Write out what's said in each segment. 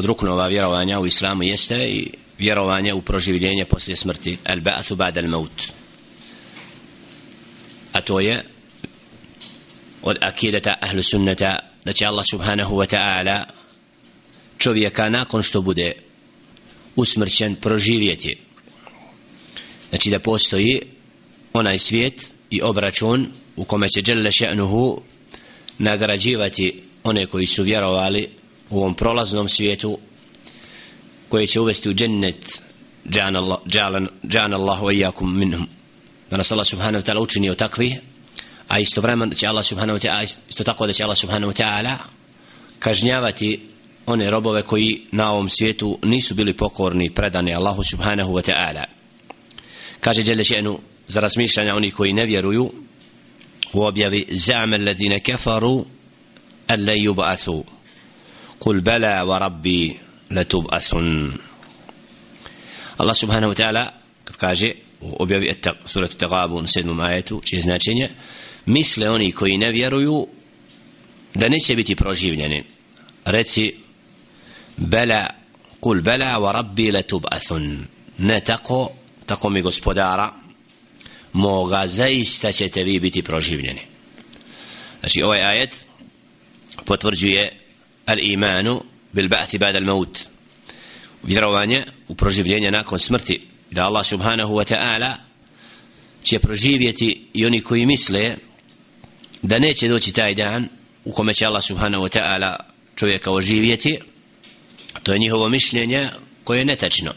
od ruknova vjerovanja u islamu jeste i vjerovanje u proživljenje poslije smrti. Al ba'athu ba'da al maut. A to je od akideta ahlu sunnata da će Allah subhanahu wa ta'ala čovjeka nakon što bude usmrćen proživjeti. Znači da postoji onaj svijet i obračun u kome će Đelle še'nuhu nagrađivati one koji su vjerovali u ovom prolaznom svijetu koji će uvesti u džennet džan Allahu i jakum minhum. Da nas Allah subhanahu wa ta'ala učini o takvi a isto vremen će Allah subhanahu wa ta'ala isto tako da će Allah subhanahu wa ta'ala kažnjavati one robove koji na ovom svijetu nisu bili pokorni predani Allahu subhanahu wa ta'ala. Kaže Jelle še'nu za razmišljanja oni koji ne vjeruju u objavi za'ama alladhina kafaru an la yub'athu qul bala wa rabbi la Allah subhanahu wa ta'ala kad kaže u objavi suratu Tagabun sedmom ajetu čije značenje misle oni koji ne vjeruju da neće biti proživljeni. Reci bela kul bela wa rabbi la tub'athun ne tako tako mi gospodara moga zaista ćete vi biti proživljeni. Znači ovaj ajet potvrđuje al imanu bil ba'thi ba'da al maut vjerovanje u proživljenje nakon smrti da Allah subhanahu wa ta'ala će proživjeti i oni koji misle da neće doći taj dan u kome će Allah subhanahu wa ta'ala čovjeka oživjeti to je njihovo mišljenje koje je netačno.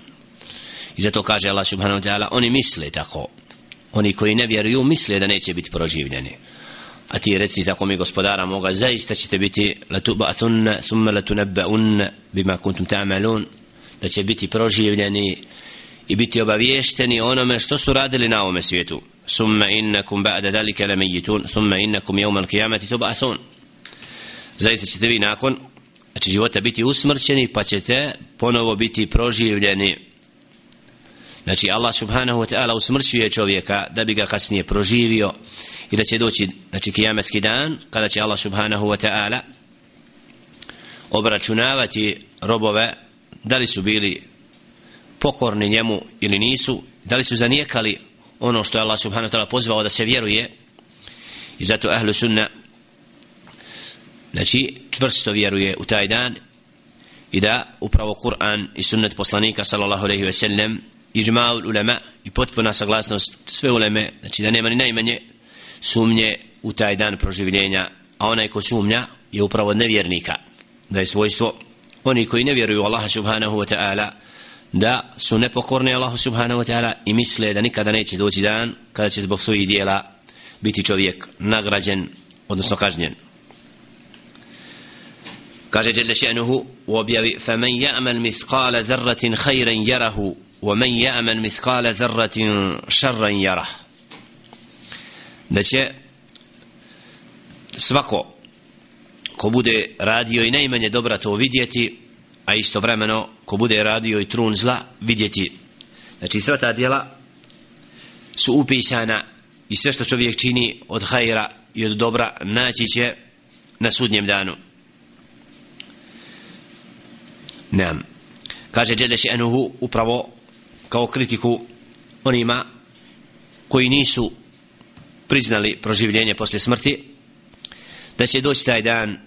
I zato kaže Allah subhanahu wa ta'ala oni misle tako. Oni koji ne vjeruju misle da neće biti proživljeni a ti reci tako mi gospodara moga zaista ćete biti la summa latunabbaunna bima kuntum ta'malun. Da će biti proživljeni i biti obaviješteni onome što su radili na ovome svijetu. Summa innakum ba'da dalika lamayitun summa innakum yawma al-qiyamati tub'athun. Zaista ćete vi nakon znači života biti usmrćeni pa ćete ponovo biti proživljeni. Znači Allah subhanahu wa ta'ala usmrćuje čovjeka da bi ga kasnije proživio i da će doći znači kijametski dan kada će Allah subhanahu wa ta'ala obračunavati robove da li su bili pokorni njemu ili nisu da li su zanijekali ono što je Allah subhanahu wa ta'ala pozvao da se vjeruje. I zato ahlu sunna znači čvrsto vjeruje u taj dan i da upravo Kur'an i sunnet poslanika sallallahu alaihi ve sellem ižma'ul ulema i potpuna saglasnost sve uleme znači da nema ni najmanje sumnje u taj dan proživljenja a onaj ko sumnja je upravo nevjernika da je svojstvo oni koji ne vjeruju Allaha subhanahu wa ta'ala da su nepokorni Allahu subhanahu wa ta'ala i misle da nikada neće doći dan kada će zbog svojih dijela biti čovjek nagrađen odnosno kažnjen kaže Jelle še'nuhu u objavi فَمَنْ يَعْمَلْ مِثْقَالَ ذَرَّةٍ خَيْرًا يَرَهُ وَمَنْ يَعْمَلْ مِثْقَالَ ذَرَّةٍ شَرًّا يَرَهُ da će svako ko bude radio i najmanje dobra to vidjeti a istovremeno ko bude radio i trun zla vidjeti znači sva ta djela su upisana i sve što čovjek čini od hajra i od dobra naći će na sudnjem danu Nam. Kaže Đele Še'nuhu upravo kao kritiku onima koji nisu priznali proživljenje posle smrti da će doći taj dan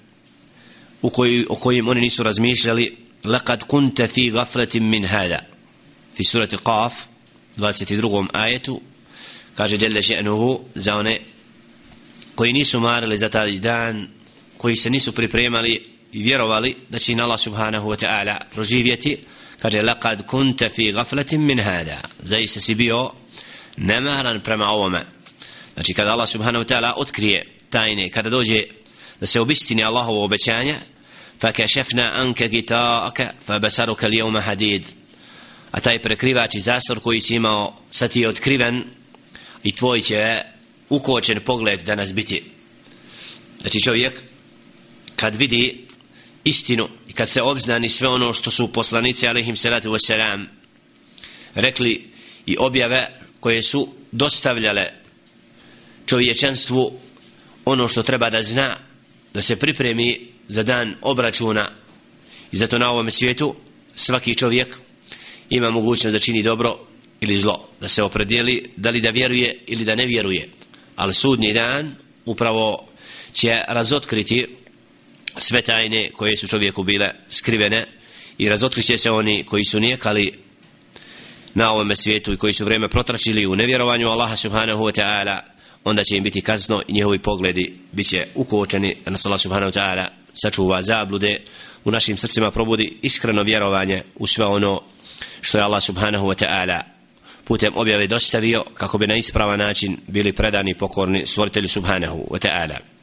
u koji, o kojim oni nisu razmišljali لقد كنت في غفلة من هذا في سورة قاف 22. آية kaže جل شأنه za one koji nisu marili za taj dan koji se nisu pripremali i vjerovali da će Allah subhanahu wa ta'ala proživjeti kaže laqad kunta fi ghaflatin min hada zaista si bio nemaran prema ovome znači kada Allah subhanahu wa ta'ala otkrije tajne, kada dođe da se obistini Allahovo obećanje فَكَشَفْنَا أَنْكَ غِتَاءَكَ فَبَسَرُكَ lijevma hadid. A taj prekrivač i zastor koji si imao, sad ti je otkriven i tvoj će ukočen pogled danas biti. Znači čovjek, kad vidi istinu i kad se obznani sve ono što su poslanici, alihim salatu wasalam, rekli i objave koje su dostavljale čovječanstvu ono što treba da zna da se pripremi za dan obračuna. I zato na ovom svijetu svaki čovjek ima mogućnost da čini dobro ili zlo da se opredijeli da li da vjeruje ili da ne vjeruje. Ali sudnji dan upravo će razotkriti sve tajne koje su čovjeku bile skrivene i razotkriće se oni koji su nijekali na ovome svijetu i koji su vrijeme protračili u nevjerovanju Allaha subhanahu wa ta'ala onda će im biti kazno i njihovi pogledi bit će ukočeni. Da nas Allah subhanahu wa ta'ala sačuva zablude u našim srcima probudi iskreno vjerovanje u sve ono što je Allah subhanahu wa ta'ala putem objave dostavio kako bi na ispravan način bili predani pokorni stvoritelji subhanahu wa ta'ala.